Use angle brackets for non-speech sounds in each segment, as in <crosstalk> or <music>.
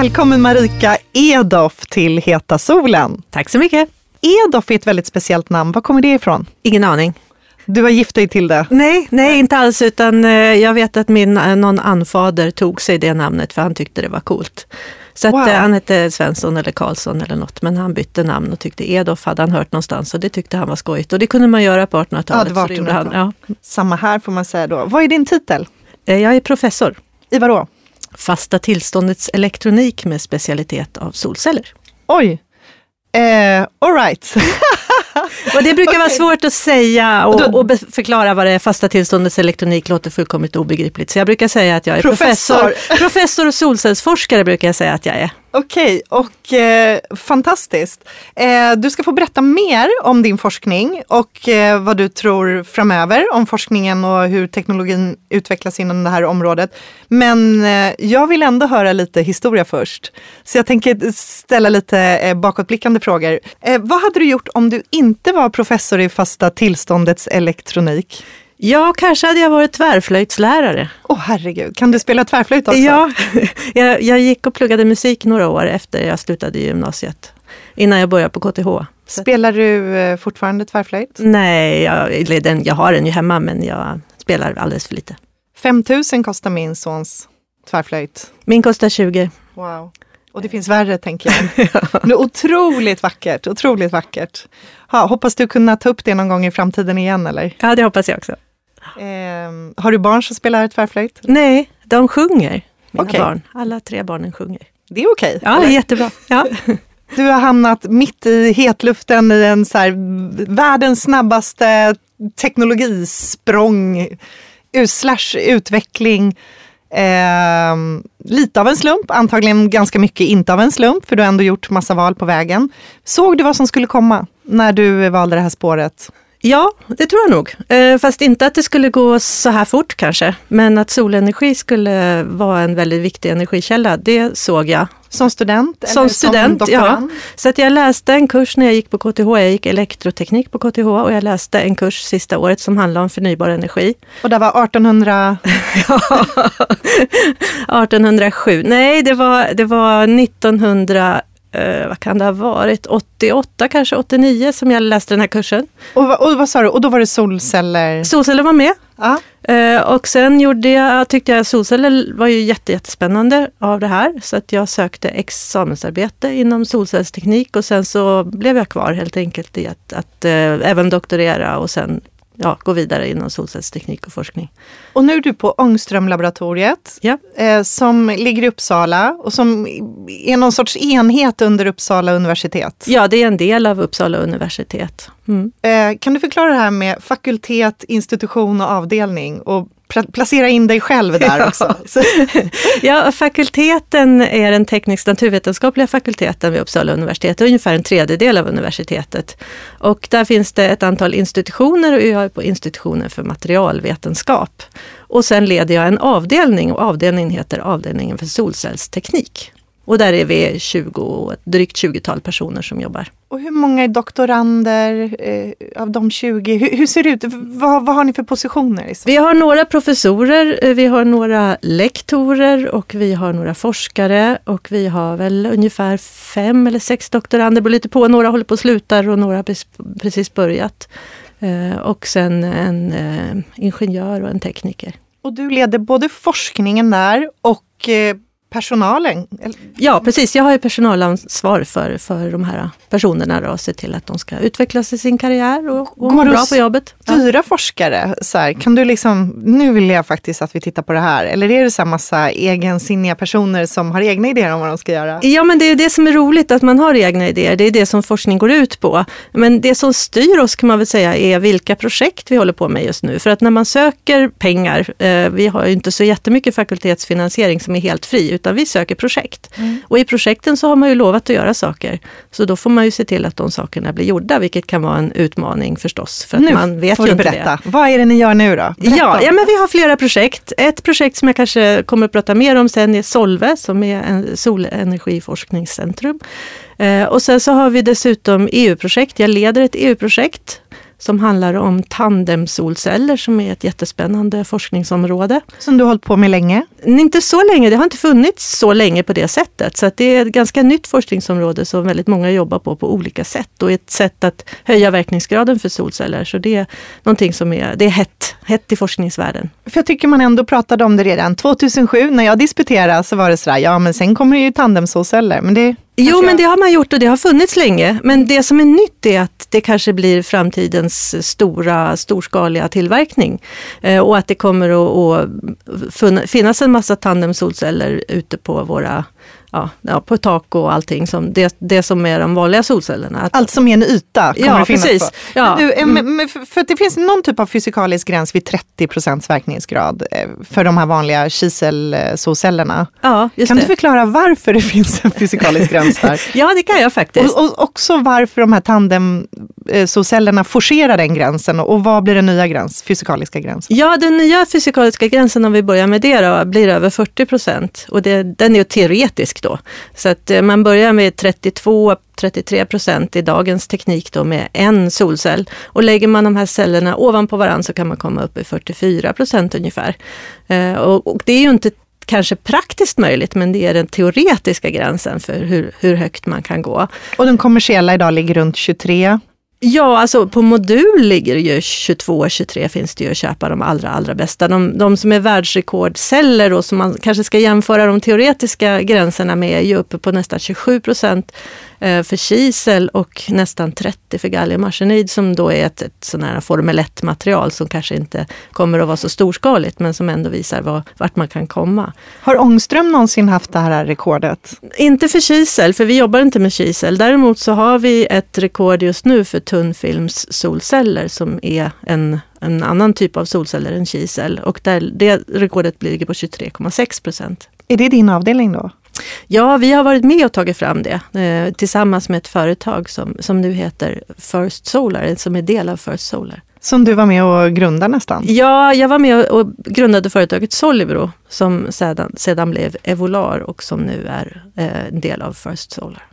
Välkommen Marika Edoff till Heta solen. Tack så mycket. Edoff är ett väldigt speciellt namn. Var kommer det ifrån? Ingen aning. Du har gift dig till det? Nej, nej inte alls, utan eh, jag vet att min, eh, någon anfader tog sig det namnet för han tyckte det var coolt. Så att, Wow. eh, han hette Svensson eller Karlsson eller något, men han bytte namn och tyckte Edoff hade han hört någonstans och det tyckte han var skojigt. Och det kunde man göra på 1800-talet. Ja, det var så gjorde han. 1800-talet. Ja. Samma här får man säga då. Vad är din titel? Eh, Jag är professor. I vadå? Fasta tillståndets elektronik med specialitet av solceller. Oj. Eh, all right. <laughs> Och det brukar vara Okej. svårt att säga Och och, då- och be- förklara vad det är. Fasta tillståndets elektronik låter fullkomligt obegripligt. Så jag brukar säga att jag är Professor. professor. Professor och solcellsforskare brukar jag säga att jag är. Okej, och eh, fantastiskt. Eh, du ska få berätta mer om din forskning och eh, vad du tror framöver om forskningen och hur teknologin utvecklas inom det här området. Men eh, jag vill ändå höra lite historia först. Så jag tänker ställa lite eh, bakåtblickande frågor. Eh, vad hade du gjort om du inte var professor i fasta tillståndets elektronik? Ja, kanske hade jag varit tvärflöjtslärare. Åh herregud, kan du spela tvärflöjt också? Ja, <laughs> jag, jag gick och pluggade musik några år efter jag slutade gymnasiet. Innan jag började på KTH. Spelar du eh, fortfarande tvärflöjt? nej, jag, den, jag har den ju hemma men jag spelar alldeles för lite. 5 000 kostar min sons tvärflöjt. Min kostar 20. Wow. Och det finns värre tänker jag. <laughs> Men otroligt vackert, otroligt vackert. Ha, hoppas du kunna ta upp det någon gång i framtiden igen eller? Ja, det hoppas jag också. Ehm, har du barn som spelar tvärflöjt? Nej, de sjunger, mina Okej. barn. Alla tre barnen sjunger. Det är okej. Ja, det är eller? jättebra. Ja. <laughs> Du har hamnat mitt i hetluften i en så här, världens snabbaste teknologisprång, slash utveckling. Ehm, lite av en slump, antagligen ganska mycket inte av en slump, för du har ändå gjort massa val på vägen. Såg du vad som skulle komma när du valde det här spåret? Ja, det tror jag nog. Eh, fast inte att det skulle gå så här fort kanske. Men att solenergi skulle vara en väldigt viktig energikälla, det såg jag. Som student? Som student, som doktorand? Så att jag läste en kurs när jag gick på KTH. Jag gick elektroteknik på KTH och jag läste en kurs sista året som handlade om förnybar energi. Och det var 1800... 1807. <laughs> <laughs> Nej, det var, det var 1900, eh, vad kan det ha varit, 88 kanske, 89 som jag läste den här kursen. Och, och vad sa du? Och då var det solceller? Solceller var med. Ja. Eh, och sen gjorde jag, tyckte jag solceller var ju jätte, jättespännande av det här. Så att jag sökte examensarbete inom solcellsteknik och sen så blev jag kvar helt enkelt i att, att eh, även doktorera och sen ja, gå vidare inom solcellsteknik och forskning. Och nu är du på Ångströmlaboratoriet Ja. eh, som ligger i Uppsala och som är någon sorts enhet under Uppsala universitet. ja, det är en del av Uppsala universitet. Mm. Eh, kan du förklara det här med fakultet, institution och avdelning och placera in dig själv där också? <laughs> Så, Ja, fakulteten är den teknisk-naturvetenskapliga fakulteten vid Uppsala universitet, ungefär en tredjedel av universitetet. Och där finns det ett antal institutioner och jag är på institutionen för materialvetenskap. Och sen leder jag en avdelning och avdelningen heter avdelningen för solcellsteknik. Och där är vi 20, ett drygt 20-tal personer som jobbar. och hur många är doktorander eh, av de 20? Hur, hur ser det ut? Vad, vad har ni för positioner? Vi har några professorer, eh, vi har några lektorer och vi har några forskare och vi har väl ungefär fem eller sex doktorander, det beror lite på. Några håller på att sluta och några har precis- precis börjat. Eh, Och sen en eh, ingenjör och en tekniker. Och du leder både forskningen där och eh, personalen. Ja, precis. Jag har ju personalansvar för, för de här personerna då, och se till att de ska utvecklas i sin karriär och, och Går må bra på jobbet. Ja. Dyra forskare, så här, kan du liksom, nu vill jag faktiskt att vi tittar på det här. Eller är det så här massa egensinniga personer som har egna idéer om vad de ska göra? Ja, men det är det som är roligt, att man har egna idéer. Det är det som forskning går ut på. Men det som styr oss kan man väl säga är vilka projekt vi håller på med just nu. För att när man söker pengar, eh, vi har ju inte så jättemycket fakultetsfinansiering som är helt fri, utan vi söker projekt. Och i projekten så har man ju lovat att göra saker. Så då får man ju se till att de sakerna blir gjorda, vilket kan vara en utmaning förstås. För att nu man vet får ju du berätta. det. Vad är det ni gör nu då? Berätta Ja, ja, men vi har flera projekt. Ett projekt som jag kanske kommer att prata mer om sen är Solve, som är en solenergiforskningscentrum. Eh, och sen så har vi dessutom EU-projekt. Jag leder ett EU-projekt som handlar om tandemsolceller som är ett jättespännande forskningsområde. Som du har hållit på med länge? Inte så länge, det har inte funnits så länge på det sättet. Så det är ett ganska nytt forskningsområde som väldigt många jobbar på på olika sätt och ett sätt att höja verkningsgraden för solceller. Så det är någonting som är, det är hett, hett i forskningsvärlden. För jag tycker man ändå pratade om det redan 2007 när jag disputerade så var det sådär, ja men sen kommer det ju tandemsolceller. Men det Jo, men det har man gjort och det har funnits länge. Men det som är nytt är att det kanske blir framtidens stora, storskaliga tillverkning. Eh, och att det kommer att, att finnas en massa tandemsolceller ute på våra ja, ja, på tak och allting, som det, det som är de vanliga solcellerna. Allt som är en yta kommer ja, det finnas precis. på. Ja. Du, mm. för det finns någon typ av fysikalisk gräns vid 30 procents verkningsgrad eh, för de här vanliga kiselsolcellerna. Ja, kan det. du förklara varför det <laughs> finns en fysikalisk <laughs> gräns där? ja, det kan jag faktiskt. Och, och också varför de här tandemsolcellerna forcerar den gränsen och vad blir den nya gräns, fysikaliska gränsen? Ja, den nya fysikaliska gränsen, om vi börjar med det då, blir över 40 procent. Och det, den är ju teoretisk då. Så att eh, man börjar med 32 33 procent i dagens teknik då med en solcell. Och lägger man de här cellerna ovanpå varandra så kan man komma upp i 44 procent ungefär. Eh, och, och det är ju inte kanske praktiskt möjligt, men det är den teoretiska gränsen för hur, hur högt man kan gå. Och den kommersiella idag ligger runt 23? Ja, alltså på modul ligger det ju 22, 23 finns det ju att köpa de allra, allra bästa. De, de som är världsrekordceller och som man kanske ska jämföra de teoretiska gränserna med är ju uppe på nästan 27 procent för kisel och nästan 30 för galliumarsenid som då är ett, ett sån här Formel 1-material som kanske inte kommer att vara så storskaligt men som ändå visar var, vart man kan komma. Har Ångström någonsin haft det här rekordet? Inte för kisel, för vi jobbar inte med kisel. Däremot så har vi ett rekord just nu för tunnfilms solceller som är en en annan typ av solceller än kisel och där det rekordet ligger på 23,6 procent. Är det din avdelning då? Ja, vi har varit med och tagit fram det eh, tillsammans med ett företag som, som nu heter First Solar, som är del av First Solar. Som du var med och grundade nästan? Ja, jag var med och grundade företaget Solibro som sedan, sedan blev Evolar och som nu är eh, en del av First Solar.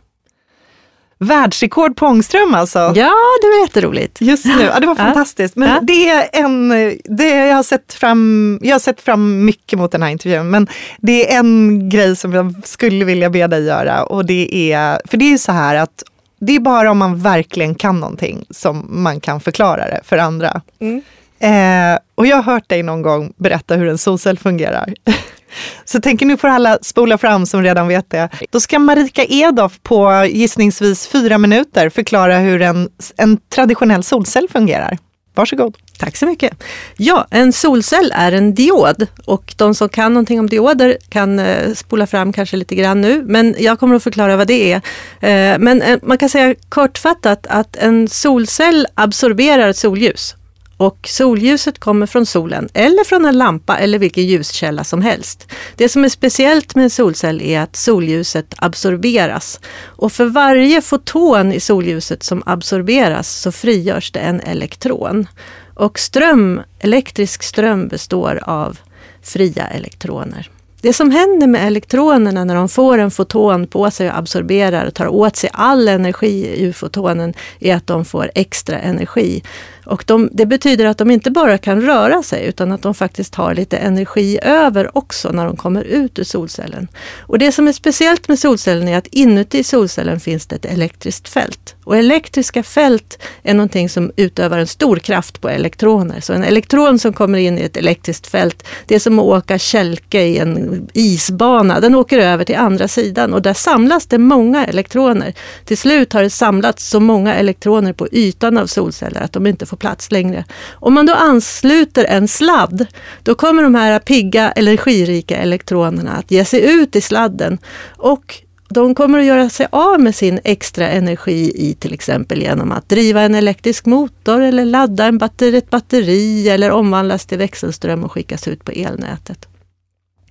Världsrekord på Ångström alltså? Ja, det var jätteroligt. Just nu, ja, det var fantastiskt. Men ja. det är en, det jag, har sett fram, jag har sett fram mycket mot den här intervjun, men det är en grej som jag skulle vilja be dig göra. Och det är, för det är ju så här att det är bara om man verkligen kan någonting som man kan förklara det för andra. Mm. Eh, och jag har hört dig någon gång berätta hur en solcell fungerar. <laughs> Så tänker nu får alla spola fram som redan vet det. Då ska Marika Edoff på gissningsvis fyra minuter förklara hur en, en traditionell solcell fungerar. Varsågod. Tack så mycket. Ja, en solcell är en diod och de som kan någonting om dioder kan eh, spola fram kanske lite grann nu, men jag kommer att förklara vad det är. Eh, men eh, man kan säga kortfattat att en solcell absorberar solljus och solljuset kommer från solen eller från en lampa eller vilken ljuskälla som helst. Det som är speciellt med en solcell är att solljuset absorberas. Och för varje foton i solljuset som absorberas så frigörs det en elektron. Och ström, elektrisk ström består av fria elektroner. Det som händer med elektronerna när de får en foton på sig och absorberar och tar åt sig all energi ur fotonen är att de får extra energi. Och de, det betyder att de inte bara kan röra sig utan att de faktiskt har lite energi över också när de kommer ut ur solcellen. Och det som är speciellt med solcellen är att inuti solcellen finns det ett elektriskt fält. Och elektriska fält är någonting som utövar en stor kraft på elektroner. Så en elektron som kommer in i ett elektriskt fält, det är som att åka kälke i en isbana. Den åker över till andra sidan och där samlas det många elektroner. Till slut har det samlats så många elektroner på ytan av solceller att de inte får plats längre. Om man då ansluter en sladd, då kommer de här pigga energirika elektronerna att ge sig ut i sladden och de kommer att göra sig av med sin extra energi i till exempel genom att driva en elektrisk motor eller ladda en batteri, ett batteri eller omvandlas till växelström och skickas ut på elnätet.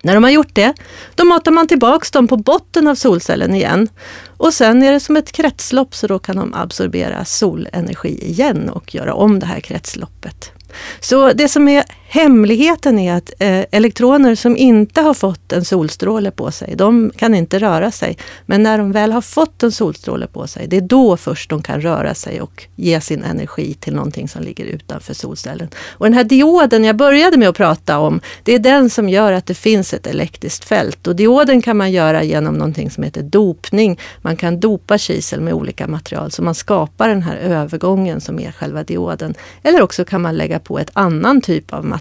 När de har gjort det, då matar man tillbaks dem på botten av solcellen igen. Och sen är det som ett kretslopp så då kan de absorbera solenergi igen och göra om det här kretsloppet. Så det som är hemligheten är att eh, elektroner som inte har fått en solstråle på sig, de kan inte röra sig. Men när de väl har fått en solstråle på sig, det är då först de kan röra sig och ge sin energi till någonting som ligger utanför solcellen. Och den här dioden jag började med att prata om, det är den som gör att det finns ett elektriskt fält. Och dioden kan man göra genom någonting som heter dopning. Man kan dopa kisel med olika material så man skapar den här övergången som är själva dioden. Eller också kan man lägga på ett annan typ av material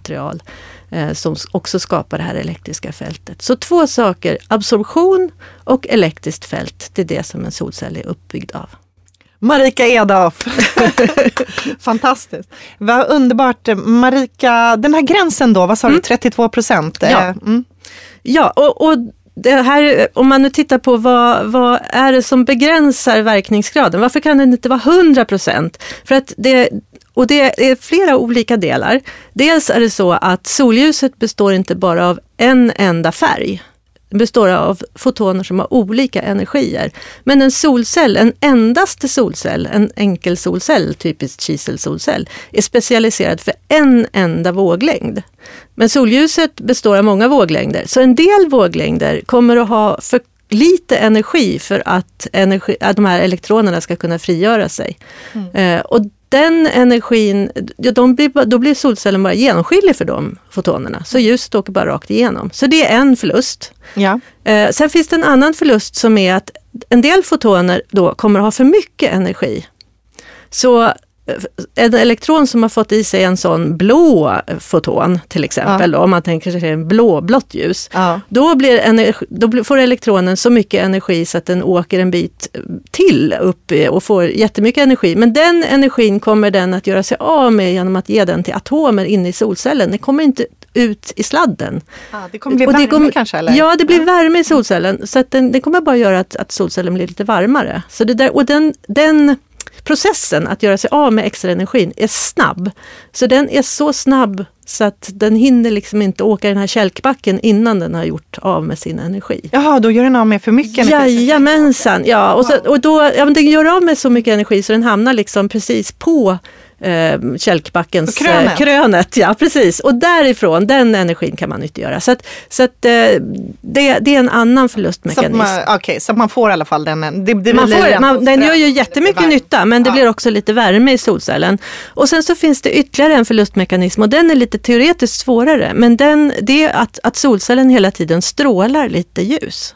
eh, som också skapar det här elektriska fältet. Så två saker, absorption och elektriskt fält, det är det som en solcell är uppbyggd av. Marika Edaff. <laughs> Fantastiskt. Vad underbart. Marika, den här gränsen då, vad sa mm. du, 32 procent? Ja, eh, mm. ja och, och det här, om man nu tittar på vad, vad är det som begränsar verkningsgraden? Varför kan den inte vara 100 procent? För att det, och det är flera olika delar. Dels är det så att solljuset består inte bara av en enda färg. Det består av fotoner som har olika energier. Men en solcell, en endaste solcell, en enkel solcell, typiskt kiselsolcell, är specialiserad för en enda våglängd. Men solljuset består av många våglängder, så en del våglängder kommer att ha för lite energi för att, energi, att de här elektronerna ska kunna frigöra sig. Mm. Eh, och den energin, de blir, då blir solcellen bara genomskinlig för de fotonerna. Så ljuset åker bara rakt igenom. Så det är en förlust. Ja. Eh, sen finns det en annan förlust som är att en del fotoner då kommer att ha för mycket energi. Så en elektron som har fått i sig en sån blå foton till exempel, ja. då, om man tänker sig en blåblått ljus, ja. då, blir energi, då får elektronen så mycket energi så att den åker en bit till upp och får jättemycket energi. Men den energin kommer den att göra sig av med genom att ge den till atomer inne i solcellen. Den kommer inte ut i sladden. Ah, det kommer bli värme kommer, kanske? Eller? Ja, det blir värme i solcellen. Så att den, den kommer bara göra att, att solcellen blir lite varmare. Så det där, och den, den processen att göra sig av med extra energin är snabb. Så den är så snabb så att den hinner liksom inte åka den här kälkbacken innan den har gjort av med sin energi. Jaha, då gör den av med för mycket energi? Jajamensan, ja. Och, så, och då, ja, men den gör av med så mycket energi så den hamnar liksom precis på eh, Kälkbackens krönet. Eh, krönet. Ja, precis. Och därifrån, den energin kan man nyttiggöra. Så, att, så att, eh, det, det är en annan förlustmekanism. Okej, okay, så man får i alla fall den. Det, det man får, man, den gör ju jättemycket nytta men det ja. blir också lite värme i solcellen. Och sen så finns det ytterligare en förlustmekanism och den är lite teoretiskt svårare. Men den, det är att, att solcellen hela tiden strålar lite ljus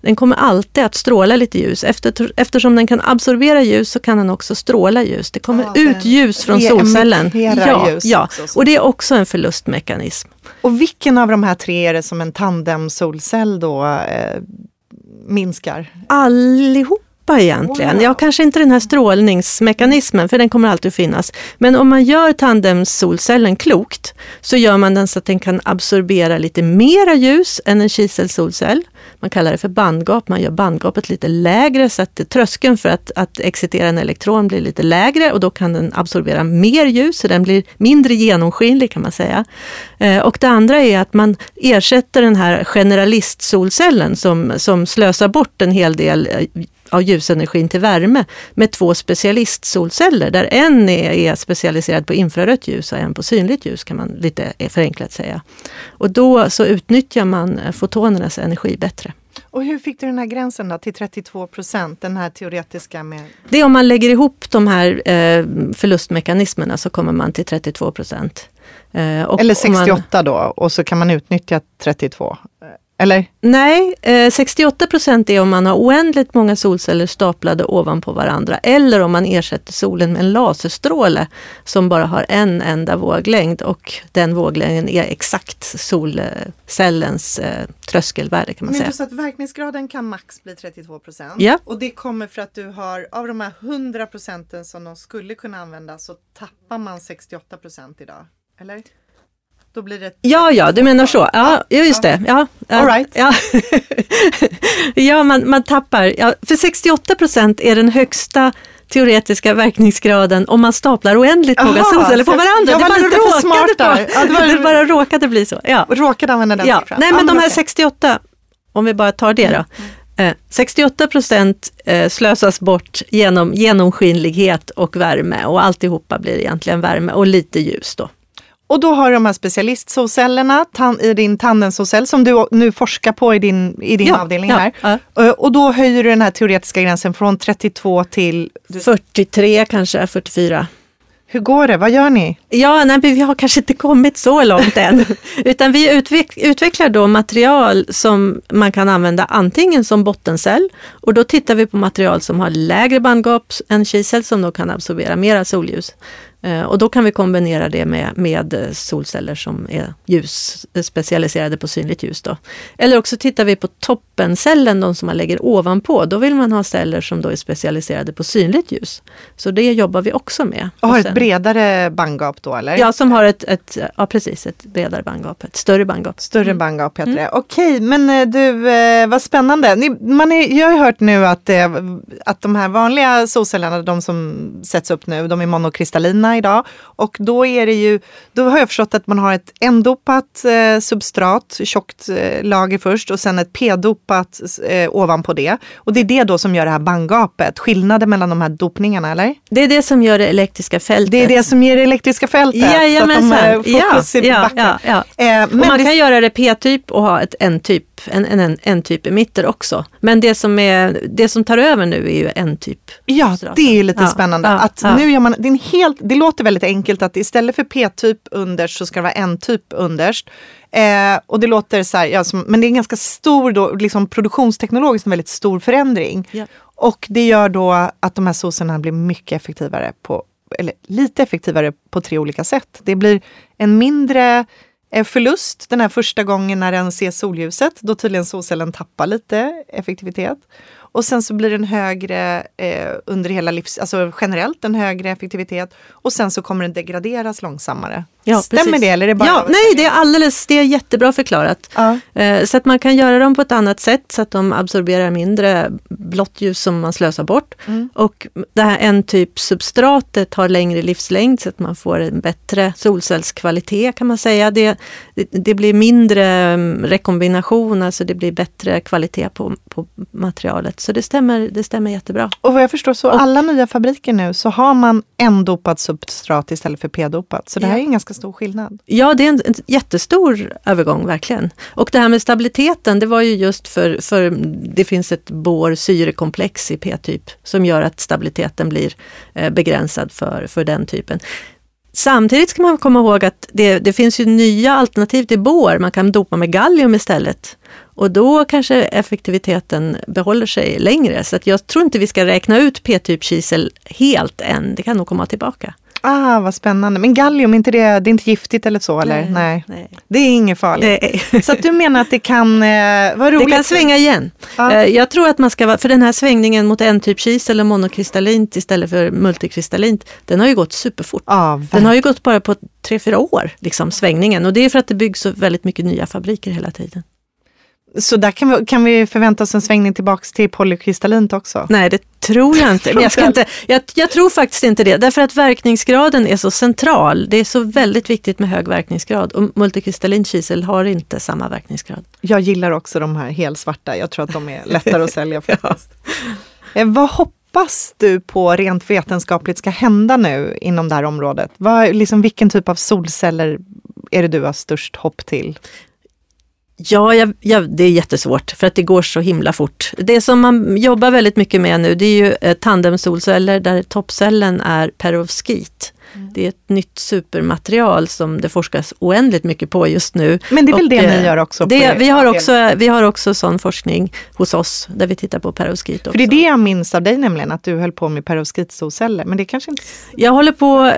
den kommer alltid att stråla lite ljus. Efter, eftersom den kan absorbera ljus så kan den också stråla ljus. Det kommer ja, ut ljus från solcellen. Ja, ljus ja. och det är också en förlustmekanism. Och vilken av de här tre är det som en tandemsolcell då eh, minskar? Allihop egentligen. Wow. Ja, kanske inte den här strålningsmekanismen, för den kommer alltid att finnas. Men om man gör tandemsolcellen klokt, så gör man den så att den kan absorbera lite mera ljus än en kiselsolcell. Man kallar det för bandgap, man gör bandgapet lite lägre så att tröskeln för att, att excitera en elektron blir lite lägre och då kan den absorbera mer ljus, så den blir mindre genomskinlig kan man säga. Eh, och det andra är att man ersätter den här generalistsolcellen som, som slösar bort en hel del eh, av ljusenergin till värme med två specialistsolceller där en är, är specialiserad på infrarött ljus och en på synligt ljus kan man lite förenklat säga. Och då så utnyttjar man fotonernas energi bättre. Och hur fick du den här gränsen då till 32 procent, den här teoretiska med? Det är om man lägger ihop de här eh, förlustmekanismerna så kommer man till 32 procent. Eh, Eller 68 man, då och så kan man utnyttja 32. Eller? Nej, eh, 68 procent är om man har oändligt många solceller staplade ovanpå varandra eller om man ersätter solen med en laserstråle som bara har en enda våglängd och den våglängden är exakt solcellens eh, tröskelvärde kan man Men säga. Så att verkningsgraden kan max bli 32 procent ja. och det kommer för att du har av de här 100 procenten som de skulle kunna använda så tappar man 68 procent idag, eller? Då blir det ja, ja, du menar så. Ja, ja just det. Ja, ja, All right. ja. <laughs> ja man, man tappar. Ja, för 68 procent är den högsta teoretiska verkningsgraden om man staplar oändligt många solceller på varandra. Var det, bara råkade på, <laughs> ja, det, var... det bara råkade bli så. Ja. Råkade använda den ja. siffran. Nej men ja, de här 68, om vi bara tar det då. Mm. 68 eh, procent eh, slösas bort genom genomskinlighet och värme och alltihopa blir egentligen värme och lite ljus då. Och då har du de här specialistsolcellerna i din tandemsolcell som du nu forskar på i din, i din Ja, avdelning ja, här. ja. Eh, Och då höjer du den här teoretiska gränsen från 32 till... 43 kanske, 44. Hur går det? Vad gör ni? Ja, nej, vi har kanske inte kommit så långt än. <laughs> Utan vi utveck utvecklar då material som man kan använda antingen som bottencell och då tittar vi på material som har lägre bandgap än kisel som då kan absorbera mera solljus. Eh, Och då kan vi kombinera det med, med eh, solceller som är ljus, eh, specialiserade på synligt ljus. Då. Eller också tittar vi på toppencellen, de som man lägger ovanpå. Då vill man ha celler som då är specialiserade på synligt ljus. Så det jobbar vi också med. Och har Och ett bredare bandgap då eller? Ja, som har ett, ett, ja, precis, ett bredare bandgap, ett större bandgap. Större bandgap heter det. Okej, men du, vad spännande. Ni, man är, jag har hört nu att, att de här vanliga solcellerna, de som sätts upp nu, de är monokristallina idag. Och då är det ju, då har jag förstått att man har ett N-dopat eh, substrat, tjockt eh, lager först och sen ett P-dopat eh, ovanpå det. Och det är det då som gör det här bandgapet, skillnaden mellan de här dopningarna eller? Det är det som gör det elektriska fältet. Det är det som ger det elektriska fältet. Jajamensan. Så att de får Ja, ja, ja, ja. Eh, man det- kan göra det P-typ och ha ett N-typ, en, en, en, N-typ emitter också. Men det som, är, det som tar över nu är ju N-typ. Ja, det är ju lite spännande. att nu gör man, det, är en helt, det låter väldigt enkelt att istället för P-typ underst så ska det vara N-typ underst. Eh, och det låter så här, ja, som, men det är en ganska stor, då, liksom produktionsteknologiskt en väldigt stor förändring. Ja. Och det gör då att de här soserna blir mycket effektivare på, eller lite effektivare på tre olika sätt. Det blir en mindre eh, förlust den här första gången när den ser solljuset, då tydligen solcellen tappar lite effektivitet. Och sen så blir den högre eh, under hela livs, alltså generellt en högre effektivitet. Och sen så kommer den degraderas långsammare. Ja, Stämmer precis. det? Eller är det bara ja, nej, det är alldeles, det är jättebra förklarat. Ja. Eh, Så att man kan göra dem på ett annat sätt så att de absorberar mindre blått ljus som man slösar bort. Mm. Och det här en typ substratet har längre livslängd så att man får en bättre solcellskvalitet kan man säga. Det, det, det blir mindre mm, rekombination, alltså det blir bättre kvalitet på, på materialet. Så det stämmer, det stämmer jättebra. Och vad jag förstår så Och- alla nya fabriker nu så har man en dopad substrat istället för p-dopat. Så det här Ja. är en ganska stor skillnad. Ja, det är en, en jättestor övergång verkligen. Och det här med stabiliteten, det var ju just för, för det finns ett bor-syrekomplex i P-typ som gör att stabiliteten blir eh, begränsad för, för den typen. Samtidigt ska man komma ihåg att det, det finns ju nya alternativ till bor. Man kan dopa med gallium istället. Och då kanske effektiviteten behåller sig längre. Så att jag tror inte vi ska räkna ut P-typ kisel helt än. Det kan nog komma tillbaka. Ah, vad spännande. Men gallium, inte det, det är inte giftigt eller så? Eller? Nej. nej. Det är inget farligt. nej. <laughs> Så du menar att det kan, eh, vad roligt. Det kan svänga igen. Ja. Eh, Jag tror att man ska vara, för den här svängningen mot en typ kisel och monokristallint istället för multikristallint, den har ju gått superfort. Ja, Den har ju gått bara på tre fyra år, liksom, svängningen. Och det är för att det byggs så väldigt mycket nya fabriker hela tiden. Så där kan vi, kan vi förvänta oss en svängning tillbaks till polykristallint också? Nej, det tror jag inte. Men jag, ska inte jag, jag tror faktiskt inte det, därför att verkningsgraden är så central. Det är så väldigt viktigt med hög verkningsgrad och multikristallint kisel har inte samma verkningsgrad. Jag gillar också de här helsvarta. Jag tror att de är lättare att sälja <laughs> faktiskt. Eh, Vad hoppas du på rent vetenskapligt ska hända nu inom det här området? Vad, liksom, vilken typ av solceller är det du har störst hopp till? Ja, jag, jag, det är jättesvårt för att det går så himla fort. Det som man jobbar väldigt mycket med nu det är ju eh, tandemsolceller där toppcellen är perovskit. Det är ett nytt supermaterial som det forskas oändligt mycket på just nu. Men det är väl Och, det eh, ni gör också? Det, vi, har också, vi har också sån forskning hos oss där vi tittar på perovskit också. För det är det jag minns av dig nämligen, att du höll på med perovskitsolceller. Men det kanske inte... Jag håller på,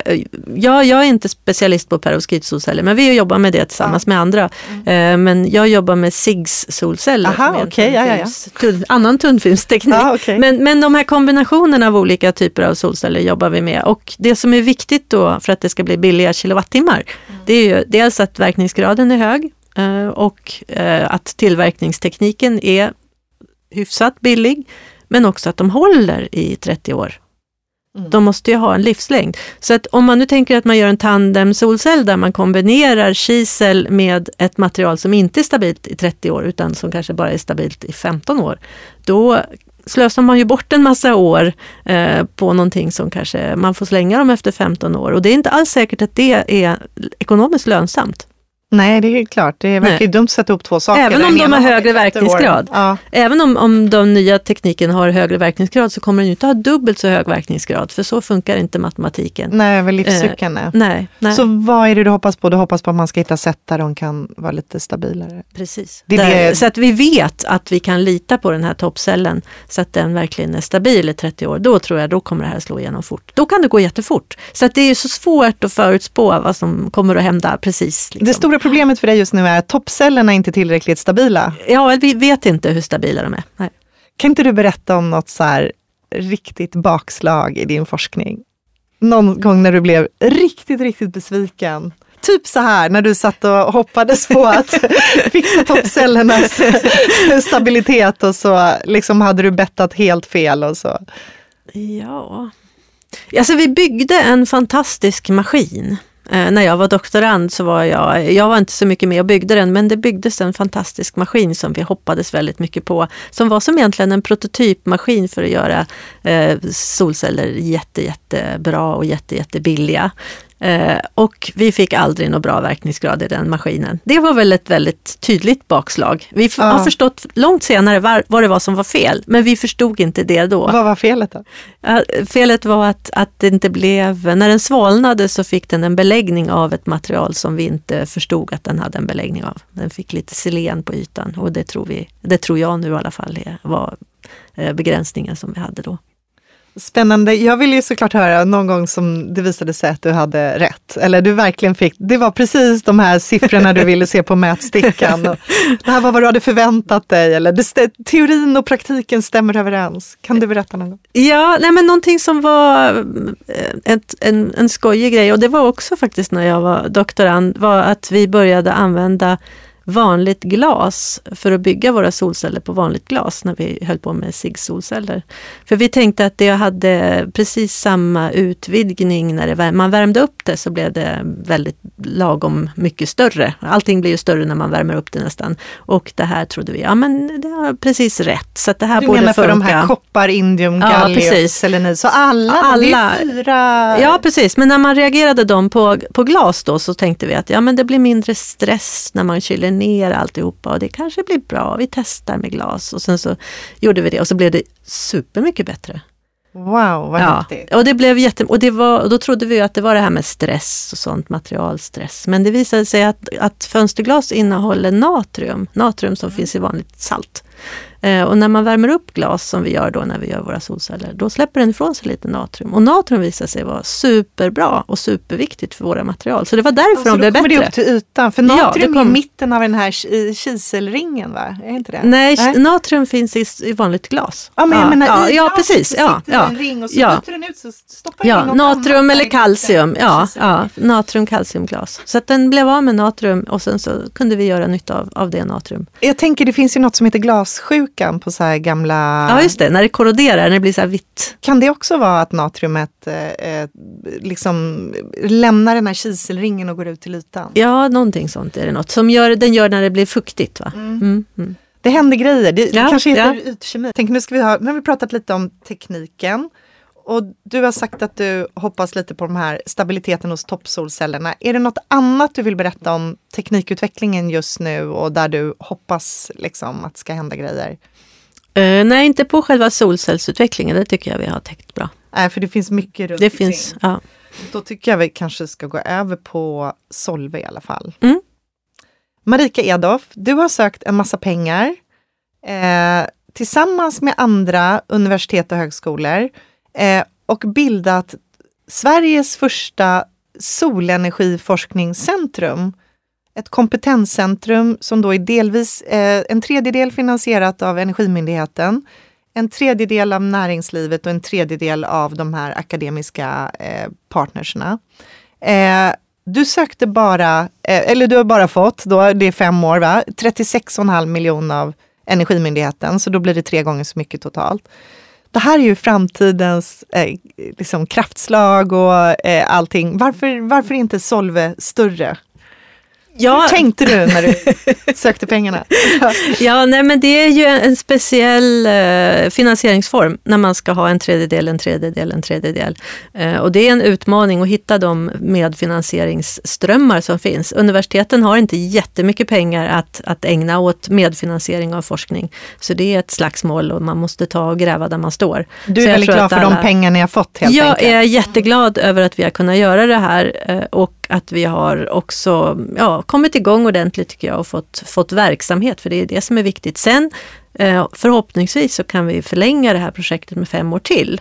jag, jag är inte specialist på perovskitsolceller men vi jobbar med det tillsammans med andra. Eh, Men jag jobbar med SIGS solceller. Aha, okej, ja, ja, ja. tunn- annan tunnfilmsteknik. Ja, okej. men, men de här kombinationerna av olika typer av solceller jobbar vi med. Och det som är viktigt då för att det ska bli billiga kilowattimmar, det är ju dels att verkningsgraden är hög eh, och eh, att tillverkningstekniken är hyfsat billig, men också att de håller i 30 år. Mm. De måste ju ha en livslängd. Så att om man nu tänker att man gör en tandem solcell där man kombinerar kisel med ett material som inte är stabilt i 30 år utan som kanske bara är stabilt i 15 år. Då slösar man ju bort en massa år eh, på någonting som kanske man får slänga dem efter 15 år. Och det är inte alls säkert att det är ekonomiskt lönsamt. Nej, det är klart. Det verkar ju dumt att sätta upp två saker. Även om de har högre verkningsgrad. Ja. Även om, om de nya tekniken har högre verkningsgrad så kommer den inte ha dubbelt så hög verkningsgrad. För så funkar inte matematiken. Nej, väl livscykeln eh, nej, nej. Så vad är det du hoppas på? Du hoppas på att man ska hitta sätt där de kan vara lite stabilare? Precis. Det där, det... Så att vi vet att vi kan lita på den här toppcellen så att den verkligen är stabil i 30 år. Då tror jag då kommer det här slå igenom fort. Då kan det gå jättefort. Så att det är så svårt att förutspå vad som kommer att hända precis. Liksom. Det stora problemet för dig just nu är att toppcellerna är inte tillräckligt stabila. Ja, vi vet inte hur stabila de är. Nej. Kan inte du berätta om något så här riktigt bakslag i din forskning? Någon gång när du blev riktigt, riktigt besviken. Typ så här när du satt och hoppades på att <laughs> fixa toppcellernas stabilitet och så liksom hade du bettat helt fel och så. Ja, alltså vi byggde en fantastisk maskin Eh, när jag var doktorand så var jag, jag var inte så mycket med och byggde den, men det byggdes en fantastisk maskin som vi hoppades väldigt mycket på. Som var som egentligen en prototypmaskin för att göra eh, solceller jätte, jättebra och jätte, jättebilliga. Eh, och vi fick aldrig någon bra verkningsgrad i den maskinen. Det var väl ett väldigt tydligt bakslag. Vi ja. har förstått långt senare var, vad det var som var fel, men vi förstod inte det då. Vad var felet då? Ja, felet var att, att det inte blev, när den svalnade så fick den en beläggning av ett material som vi inte förstod att den hade en beläggning av. Den fick lite selen på ytan och det tror, vi, det tror jag nu i alla fall var eh, begränsningen som vi hade då. Spännande. Jag vill ju såklart höra någon gång som det visade sig att du hade rätt. Eller du verkligen fick, det var precis de här siffrorna du ville se på mätstickan. Och <laughs> det här var vad du hade förväntat dig. Eller det, teorin och praktiken stämmer överens. Kan du berätta någon gång? Ja, nej men någonting som var eh, ett, en, en skojig grej och det var också faktiskt när jag var doktorand, var att vi började använda vanligt glas för att bygga våra solceller på vanligt glas när vi höll på med SIG-solceller. För vi tänkte att det hade precis samma utvidgning när det, man värmde upp det så blev det väldigt lagom mycket större. Allting blir ju större när man värmer upp det nästan. Och det här trodde vi, ja men det har precis rätt. Så det här du borde menar för de här koppar, indium, gallium, ja, selenid, så alla, alla det är fyra... Ja precis, men när man reagerade dem på, på glas då så tänkte vi att ja men det blir mindre stress när man kyler ner alltihopa och det kanske blir bra, vi testar med glas. Och sen så gjorde vi det och så blev det supermycket bättre. Wow, vad ja. häftigt! Och, det blev jätte, och, det var, och då trodde vi att det var det här med stress och sånt, materialstress. Men det visade sig att, att fönsterglas innehåller natrium, natrium som mm. finns i vanligt salt. Eh, och när man värmer upp glas, som vi gör då när vi gör våra solceller, då släpper den ifrån sig lite natrium. Och natrium visar sig vara superbra och superviktigt för våra material. Så det var därför alltså, de blev bättre. Då kommer det upp till ytan, för natrium ja, kom... är i mitten av den här kiselringen, va? Är inte det? Nej, Nej, natrium finns i, i vanligt glas. Ja, men jag menar, ja, ja, precis. Ja, ja. en ring och så ja. den ut så stoppar ja, in Natrium eller kalcium. Ja, ja, natrium, kalciumglas. Så att den blev av med natrium och sen så kunde vi göra nytta av, av det natrium. Jag tänker det finns ju något som heter glassjuka sjukan på så här gamla... Ja just det, när det korroderar, när det blir så här vitt. Kan det också vara att natriumet eh, eh, liksom lämnar den här kiselringen och går ut till ytan? Ja, någonting sånt är det något som gör, den gör när det blir fuktigt. Va? Mm. Mm, mm. Det händer grejer, det, ja, kanske heter ja. ytkemi. Tänk, nu, ska vi ha, nu har vi pratat lite om tekniken. Och du har sagt att du hoppas lite på de här stabiliteten hos toppsolcellerna. Är det något annat du vill berätta om teknikutvecklingen just nu och där du hoppas liksom att ska hända grejer? Uh, nej, inte på själva solcellsutvecklingen. Det tycker jag vi har täckt bra. Nej, för det finns mycket runt Det omkring. finns, ja. Då tycker jag vi kanske ska gå över på Solve i alla fall. Mm. Marika Edoff, du har sökt en massa pengar eh, tillsammans med andra universitet och högskolor eh, och bildat Sveriges första solenergiforskningscentrum. Ett kompetenscentrum som då är delvis eh, en tredjedel finansierat av Energimyndigheten, en tredjedel av näringslivet och en tredjedel av de här akademiska eh, partnerserna. Eh, du sökte bara, eh, eller du har bara fått, då, det är fem år, va? 36,5 miljoner av Energimyndigheten, så då blir det tre gånger så mycket totalt det här är ju framtidens eh, liksom kraftslag och eh, allting. Varför, varför är inte Solve större? Ja. Hur tänkte du när du <laughs> sökte pengarna? ja, nej, men det är ju en speciell eh, finansieringsform när man ska ha en tredjedel, en tredjedel, en tredjedel. Eh, och det är en utmaning att hitta de medfinansieringsströmmar som finns. Universiteten har inte jättemycket pengar att, att ägna åt medfinansiering av forskning. Så det är ett slagsmål och man måste ta och gräva där man står. Du är väldigt glad för alla... de pengar ni har fått helt jag enkelt? Jag är jätteglad över att vi har kunnat göra det här eh, och att vi har också ja, kommit igång ordentligt tycker jag och fått, fått verksamhet, för det är det som är viktigt. Sen eh, förhoppningsvis så kan vi förlänga det här projektet med fem år till.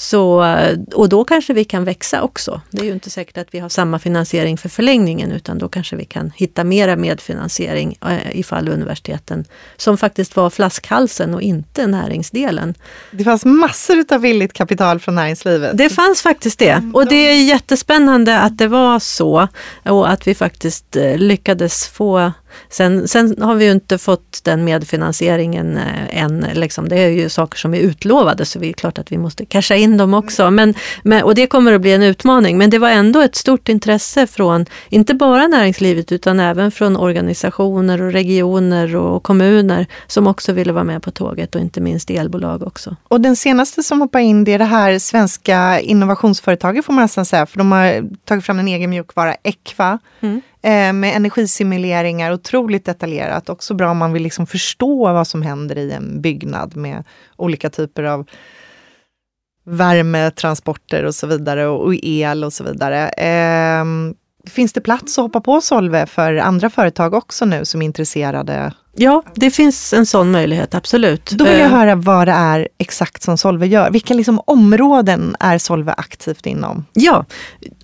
Så, och då kanske vi kan växa också. Det är ju inte säkert att vi har samma finansiering för förlängningen utan då kanske vi kan hitta mera medfinansiering eh, ifall universiteten, som faktiskt var flaskhalsen och inte näringsdelen. Det fanns massor av villigt kapital från näringslivet. Det fanns faktiskt det mm. och det är jättespännande att det var så och att vi faktiskt eh, lyckades få Sen, sen har vi ju inte fått den medfinansieringen eh, än. Liksom. Det är ju saker som är utlovade så det är klart att vi måste casha in dem också. Men, men, och det kommer att bli en utmaning. Men det var ändå ett stort intresse från, inte bara näringslivet utan även från organisationer och regioner och kommuner som också ville vara med på tåget och inte minst elbolag också. Och den senaste som hoppar in det är det här svenska innovationsföretaget får man nästan säga, för de har tagit fram en egen mjukvara, Equa. Mm eh, med energisimuleringar, otroligt detaljerat. Också bra om man vill liksom förstå vad som händer i en byggnad med olika typer av värme, transporter och så vidare och, el och så vidare. Eh, finns det plats att hoppa på Solve för andra företag också nu som är intresserade? Ja, det finns en sån möjlighet, absolut. Då vill jag eh, höra vad det är exakt som Solve gör. Vilka liksom områden är Solve aktivt inom? Ja,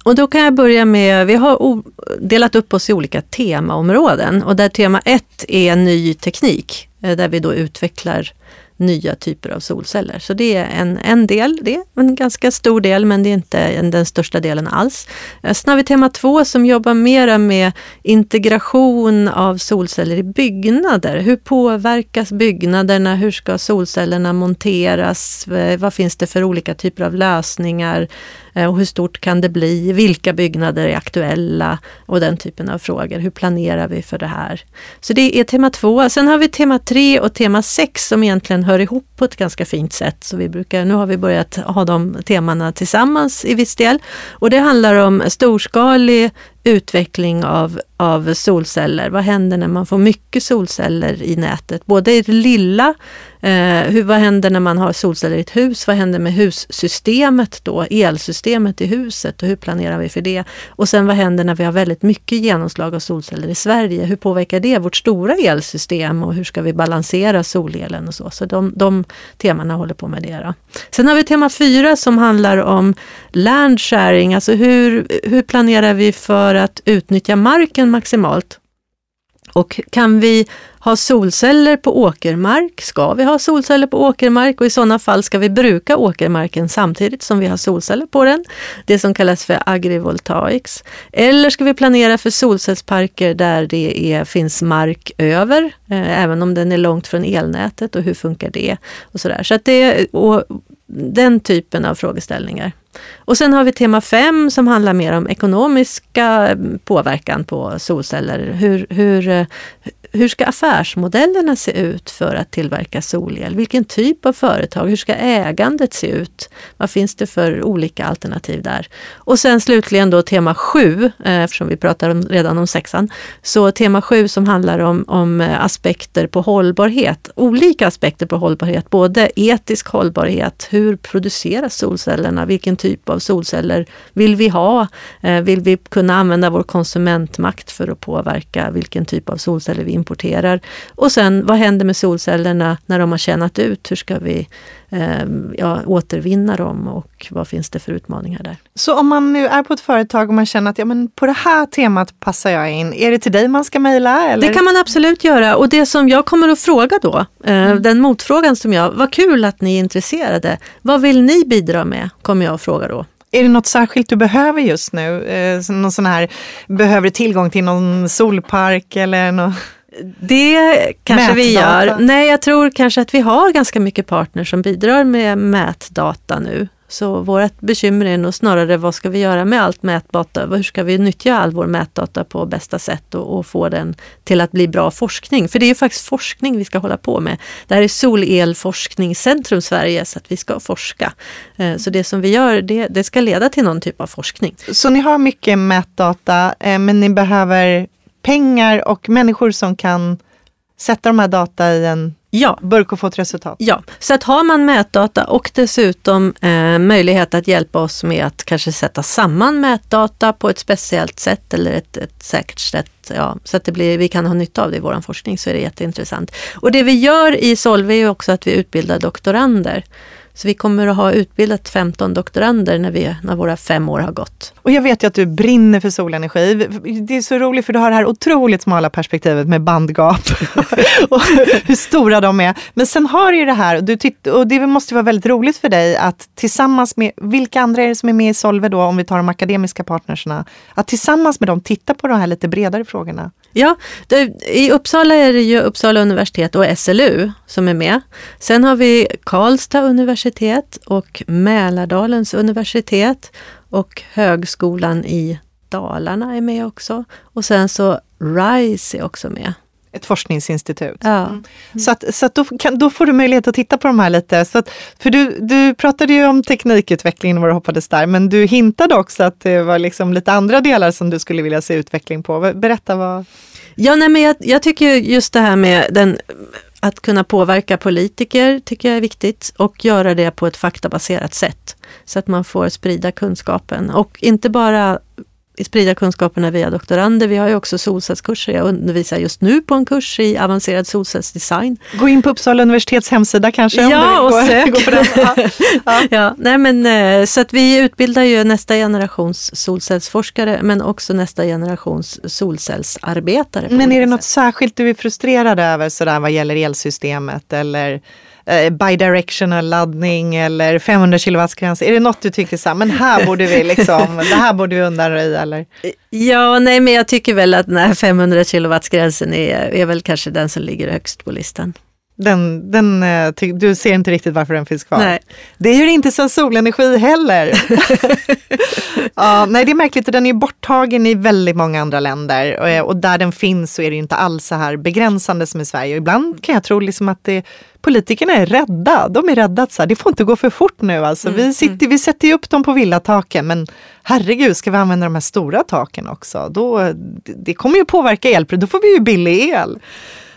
och då kan jag börja med, vi har delat upp oss i olika temaområden och där tema ett är ny teknik, eh, där vi då utvecklar nya typer av solceller. Så det är en, en del, det är en ganska stor del men det är inte den största delen alls. Sen har vi tema två som jobbar mera med integration av solceller i byggnader. Hur påverkas byggnaderna? Hur ska solcellerna monteras? Eh, vad finns det för olika typer av lösningar? Eh, och hur stort kan det bli? Vilka byggnader är aktuella? Och den typen av frågor. Hur planerar vi för det här? Så det är tema två. Sen har vi tema tre och tema sex som egentligen hör ihop på ett ganska fint sätt. Så vi brukar, nu har vi börjat ha de temana tillsammans i viss del. Och det handlar om storskalig utveckling av, av solceller. Vad händer när man får mycket solceller i nätet? Både i det lilla, eh, hur, vad händer när man har solceller i ett hus? Vad händer med hussystemet då, elsystemet i huset och hur planerar vi för det? Och sen vad händer när vi har väldigt mycket genomslag av solceller i Sverige? Hur påverkar det vårt stora elsystem och hur ska vi balansera solelen och så? Så de, de temana håller på med det. Då. Sen har vi tema fyra som handlar om land sharing, alltså hur, hur planerar vi för att utnyttja marken maximalt. Och kan vi ha solceller på åkermark? Ska vi ha solceller på åkermark? Och i sådana fall ska vi bruka åkermarken samtidigt som vi har solceller på den. Det som kallas för agrivoltaics. Eller ska vi planera för solcellsparker där det är, finns mark över, eh, även om den är långt från elnätet och hur funkar det? Och sådär. Så att det, och den typen av frågeställningar. Och sen har vi tema 5 som handlar mer om ekonomiska eh, påverkan på solceller. Hur, hur, eh, hur ska affärsmodellerna se ut för att tillverka solel? Vilken typ av företag? Hur ska ägandet se ut? Vad finns det för olika alternativ där? Och sen slutligen då tema 7, eh, eftersom vi pratar om, redan om sexan. Så tema 7 som handlar om, om eh, aspekter på hållbarhet. Olika aspekter på hållbarhet, både etisk hållbarhet, hur produceras solcellerna? Vilken typ av solceller vill vi ha? Eh, vill vi kunna använda vår konsumentmakt för att påverka vilken typ av solceller vi importerar. Och sen vad händer med solcellerna när de har tjänat ut? Hur ska vi eh, ja, återvinna dem och vad finns det för utmaningar där? Så om man nu är på ett företag och man känner att ja, men på det här temat passar jag in, är det till dig man ska mejla? Det kan man absolut göra och det som jag kommer att fråga då, eh, mm. den motfrågan som jag, vad kul att ni är intresserade. Vad vill ni bidra med? Kommer jag att fråga då. Är det något särskilt du behöver just nu? Eh, någon sån här, behöver du tillgång till någon solpark eller något? Det kanske mätdata. vi gör. Nej, jag tror kanske att vi har ganska mycket partners som bidrar med mätdata nu. Så vårt bekymmer är nog snarare vad ska vi göra med allt mätdata? Hur ska vi nyttja all vår mätdata på bästa sätt och, och, få den till att bli bra forskning? För det är ju faktiskt forskning vi ska hålla på med. Det här är Solelforskningscentrum Sverige så att vi ska forska. Eh, så det som vi gör det, det ska leda till någon typ av forskning. Så ni har mycket mätdata eh, men ni behöver pengar och människor som kan sätta de här data i en ja. burk och få ett resultat. Ja, så att har man mätdata och dessutom eh, möjlighet att hjälpa oss med att kanske sätta samman mätdata på ett speciellt sätt eller ett, ett säkert sätt, ja, så att det blir, vi kan ha nytta av det i vår forskning så är det jätteintressant. Och det vi gör i Solve är också att vi utbildar doktorander. Så vi kommer att ha utbildat 15 doktorander när, vi, när våra fem år har gått. Och jag vet ju att du brinner för solenergi. Det är så roligt för du har det här otroligt smala perspektivet med bandgap <laughs> och hur stora de är. Men sen har du ju det här, och, du titt, och det måste vara väldigt roligt för dig att tillsammans med, vilka andra är det som är med i Solve då, om vi tar de akademiska partnerserna, att tillsammans med dem titta på de här lite bredare frågorna? Ja, det, i Uppsala är det ju Uppsala universitet och SLU som är med. Sen har vi Karlstad universitet och Mälardalens universitet och Högskolan i Dalarna är med också. Och sen så RISE är också med. Ett forskningsinstitut. Ja. Mm. Så, att, så att då, kan, då får du möjlighet att titta på de här lite. Så att, för du, du pratade ju om teknikutvecklingen och vad du hoppades där, men du hintade också att det var liksom lite andra delar som du skulle vilja se utveckling på. Berätta vad... Ja, nej, men jag, jag tycker just det här med den att kunna påverka politiker tycker jag är viktigt och göra det på ett faktabaserat sätt. Så att man får sprida kunskapen och inte bara sprida kunskaperna via doktorander. Vi har ju också solcellskurser. Jag undervisar just nu på en kurs i avancerad solcellsdesign. Gå in på Uppsala universitets hemsida kanske? Ja, och <laughs> sök! Gå på den. Ja, <laughs> ja. nej, men, eh, så att vi utbildar ju nästa generations solcellsforskare men också nästa generations solcellsarbetare. Men är det något särskilt du är frustrerad över sådär vad gäller elsystemet eller eh, bidirectional laddning eller 500 kWh-gräns? Är det något du tycker så här, men här borde vi liksom, <laughs> det här borde vi undanröja eller? Ja, nej men jag tycker väl att den här 500 kW-gränsen är, är väl kanske den som ligger högst på listan. Den, den, eh, du ser inte riktigt varför den finns kvar. Nej. Det är ju inte som solenergi heller. <laughs> ja, nej, det är märkligt, den är borttagen i väldigt många andra länder och, eh, och, där den finns så är det inte alls så här begränsande som i Sverige. Och ibland kan jag tro liksom att det, politikerna är rädda. De är rädda att så här, det får inte gå för fort nu. Alltså. Mm, vi, sitter, mm. vi sätter ju upp dem på villataken men herregud, ska vi använda de här stora taken också? Då, det, det kommer ju påverka elpriset, då får vi ju billig el.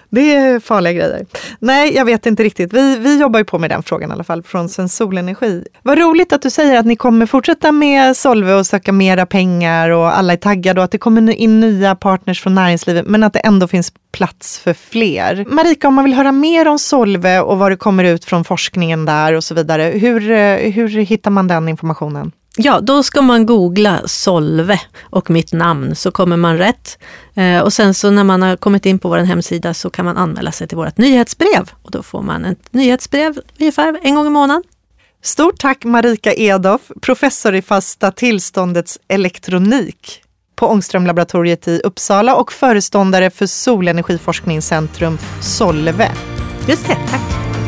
Det är farliga grejer. Nej, jag vet inte riktigt. Vi, vi jobbar ju på med den frågan i alla fall från Sensolenergi. Vad roligt att du säger att ni kommer fortsätta med Solve och söka mera pengar och alla är taggade och att det kommer in nya partners från näringslivet men att det ändå finns plats för fler. Marika, om man vill höra mer om Solve och vad det kommer ut från forskningen där och så vidare, hur, hur hittar man den informationen? Ja, då ska man googla Solve och mitt namn så kommer man rätt. Eh, och sen så när man har kommit in på vår hemsida så kan man anmäla sig till vårt nyhetsbrev och då får man ett nyhetsbrev ungefär en gång i månaden. Stort tack Marika Edoff, professor i fasta tillståndets elektronik på Ångströmlaboratoriet i Uppsala och föreståndare för Solenergiforskningscentrum Solve. Just det, tack.